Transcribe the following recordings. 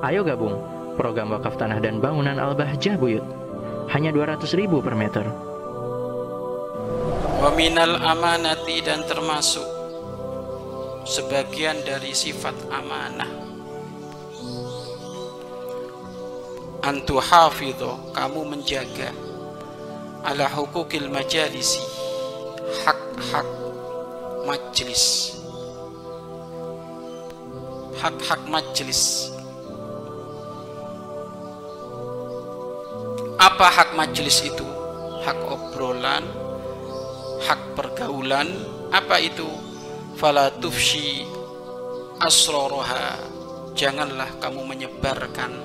Ayo gabung program wakaf tanah dan bangunan Al-Bahjah Buyut. Hanya 200 ribu per meter. Waminal amanati dan termasuk sebagian dari sifat amanah. Antu hafidho, kamu menjaga ala hukukil majalisi, hak-hak majlis. Hak-hak majlis. Apa hak majlis itu? Hak obrolan, hak pergaulan, apa itu? Fala tufshi asroroha. Janganlah kamu menyebarkan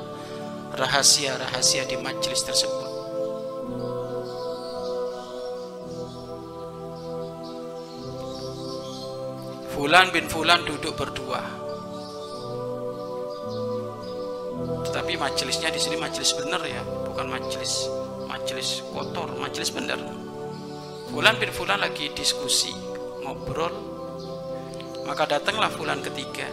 rahasia-rahasia di majlis tersebut. Fulan bin Fulan duduk berdua. Tetapi majelisnya di sini majelis benar ya, bukan majelis majelis kotor, majelis benar. Fulan bin Fulan lagi diskusi, ngobrol. Maka datanglah Fulan ketiga.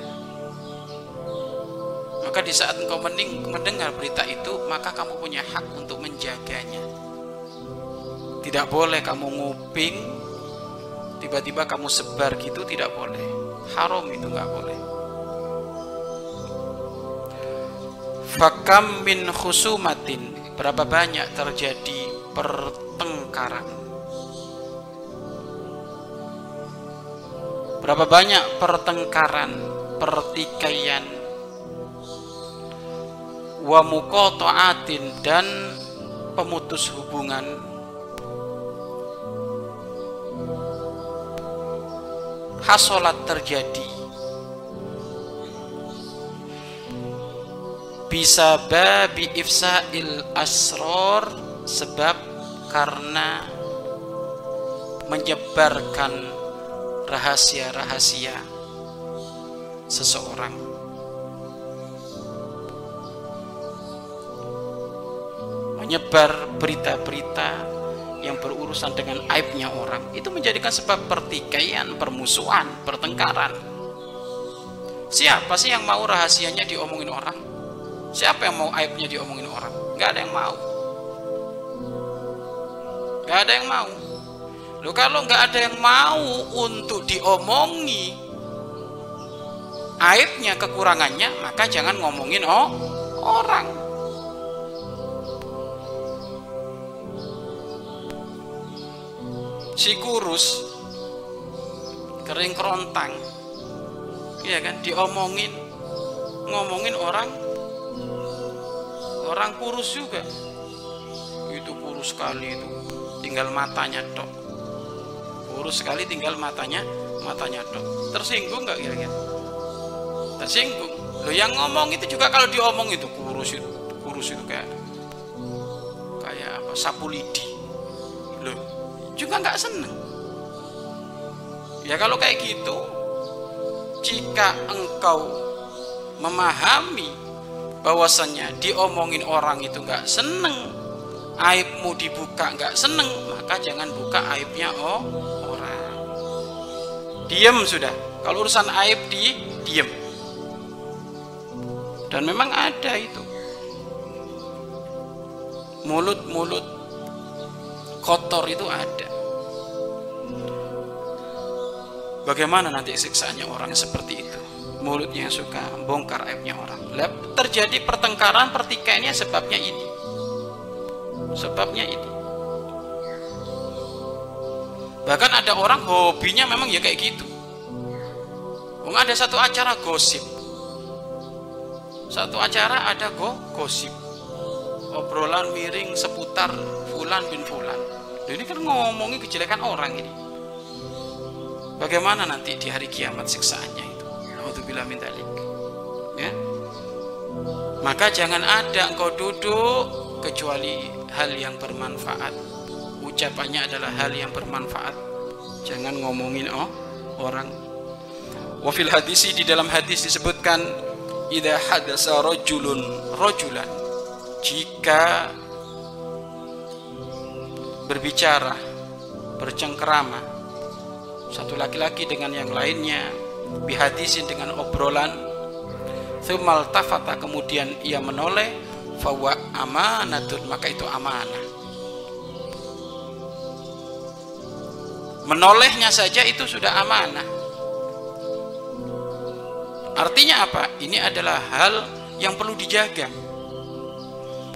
Maka di saat engkau mendengar berita itu, maka kamu punya hak untuk menjaganya. Tidak boleh kamu nguping, tiba-tiba kamu sebar gitu tidak boleh. Haram itu nggak boleh. Fakam min khusumatin berapa banyak terjadi pertengkaran? Berapa banyak pertengkaran pertikaian? Wa muqata'atin dan pemutus hubungan. Hasolat terjadi bisa babi ifsa'il asror sebab karena menyebarkan rahasia-rahasia seseorang menyebar berita-berita yang berurusan dengan aibnya orang itu menjadikan sebab pertikaian, permusuhan, pertengkaran. Siapa sih yang mau rahasianya diomongin orang? Siapa yang mau aibnya diomongin orang? Gak ada yang mau. Gak ada yang mau. Loh kalau gak ada yang mau untuk diomongi aibnya, kekurangannya, maka jangan ngomongin oh orang. Si kurus kering kerontang, iya kan? Diomongin, ngomongin orang orang kurus juga. Itu kurus sekali itu. Tinggal matanya dok kurus sekali tinggal matanya matanya dok tersinggung nggak kira-kira? Tersinggung. Lo yang ngomong itu juga kalau diomong itu kurus itu kurus itu kayak kayak apa sapu lidi. Lo juga nggak seneng. Ya kalau kayak gitu jika engkau memahami bahwasannya diomongin orang itu nggak seneng aibmu dibuka nggak seneng maka jangan buka aibnya oh orang. Diem sudah. Kalau urusan aib di diem. Dan memang ada itu. Mulut-mulut kotor itu ada. Bagaimana nanti siksaannya orang seperti itu mulutnya suka bongkar aibnya orang. terjadi pertengkaran, pertikaiannya sebabnya ini. Sebabnya ini. Bahkan ada orang hobinya memang ya kayak gitu. Wong ada satu acara gosip. Satu acara ada go gosip. Obrolan miring seputar fulan bin fulan. Ini kan ngomongin kejelekan orang ini. Bagaimana nanti di hari kiamat siksaannya Alhamdulillah min Ya. Maka jangan ada engkau duduk kecuali hal yang bermanfaat. Ucapannya adalah hal yang bermanfaat. Jangan ngomongin oh orang. Wafil hadisi di dalam hadis disebutkan idza hadasa rajulun rajulan jika berbicara bercengkerama satu laki-laki dengan yang lainnya bihadisin dengan obrolan Thumal tafata kemudian ia menoleh fawa amanatun maka itu amanah. Menolehnya saja itu sudah amanah. Artinya apa? Ini adalah hal yang perlu dijaga.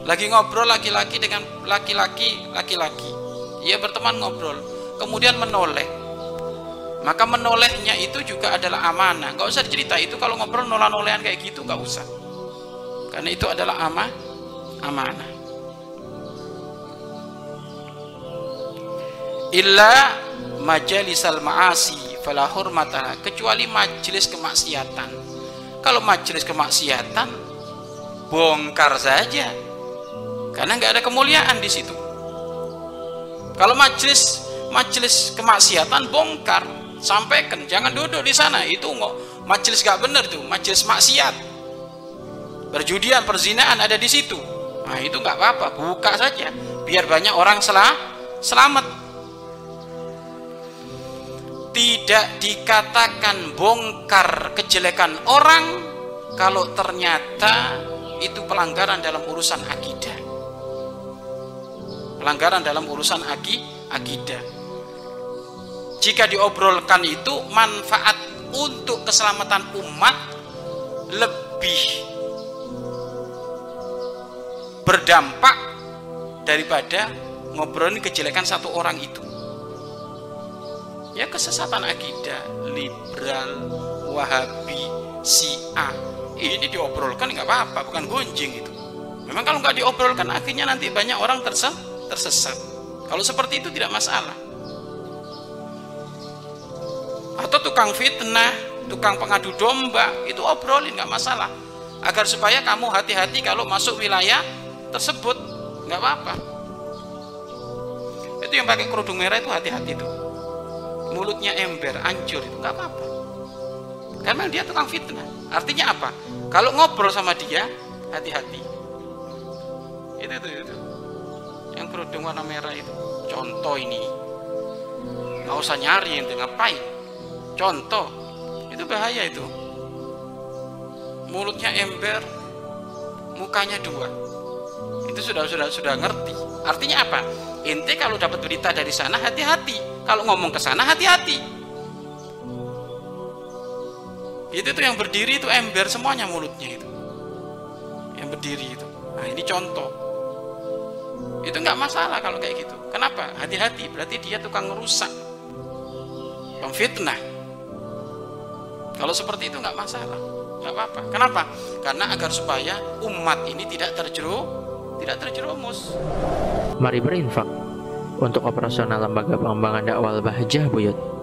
Lagi ngobrol laki-laki dengan laki-laki, laki-laki. Ia berteman ngobrol, kemudian menoleh. Maka menolehnya itu juga adalah amanah. Gak usah cerita itu kalau ngobrol nolah-nolehan kayak gitu gak usah. Karena itu adalah amah, amanah. Illa majalisal ma'asi fala hurmata kecuali majelis kemaksiatan. Kalau majelis kemaksiatan bongkar saja. Karena nggak ada kemuliaan di situ. Kalau majelis majelis kemaksiatan bongkar, sampaikan jangan duduk di sana. Itu nggak majelis gak bener tuh majelis maksiat. Perjudian perzinaan ada di situ. Nah itu nggak apa-apa buka saja. Biar banyak orang selah selamat. Tidak dikatakan bongkar kejelekan orang kalau ternyata itu pelanggaran dalam urusan akidah. Pelanggaran dalam urusan akidah jika diobrolkan itu manfaat untuk keselamatan umat lebih berdampak daripada ngobrolin kejelekan satu orang itu. Ya kesesatan akidah liberal wahabi syiah ini diobrolkan nggak apa-apa bukan gonjing itu. Memang kalau nggak diobrolkan akhirnya nanti banyak orang tersesat. Kalau seperti itu tidak masalah tukang fitnah, tukang pengadu domba, itu obrolin nggak masalah. Agar supaya kamu hati-hati kalau masuk wilayah tersebut, nggak apa-apa. Itu yang pakai kerudung merah itu hati-hati tuh. Mulutnya ember, hancur itu nggak apa-apa. Karena dia tukang fitnah. Artinya apa? Kalau ngobrol sama dia, hati-hati. Itu itu itu. Yang kerudung warna merah itu. Contoh ini. Nggak usah nyari yang ngapain contoh. Itu bahaya itu. Mulutnya ember mukanya dua. Itu sudah sudah sudah ngerti. Artinya apa? Inti kalau dapat berita dari sana hati-hati. Kalau ngomong ke sana hati-hati. Itu tuh yang berdiri itu ember semuanya mulutnya itu. Yang berdiri itu. Nah ini contoh. Itu nggak masalah kalau kayak gitu. Kenapa? Hati-hati. Berarti dia tukang merusak pemfitnah kalau seperti itu nggak masalah, nggak apa-apa. Kenapa? Karena agar supaya umat ini tidak terjerumus, tidak terjerumus. Mari berinfak untuk operasional lembaga pengembangan dakwah Bahjah Buyut.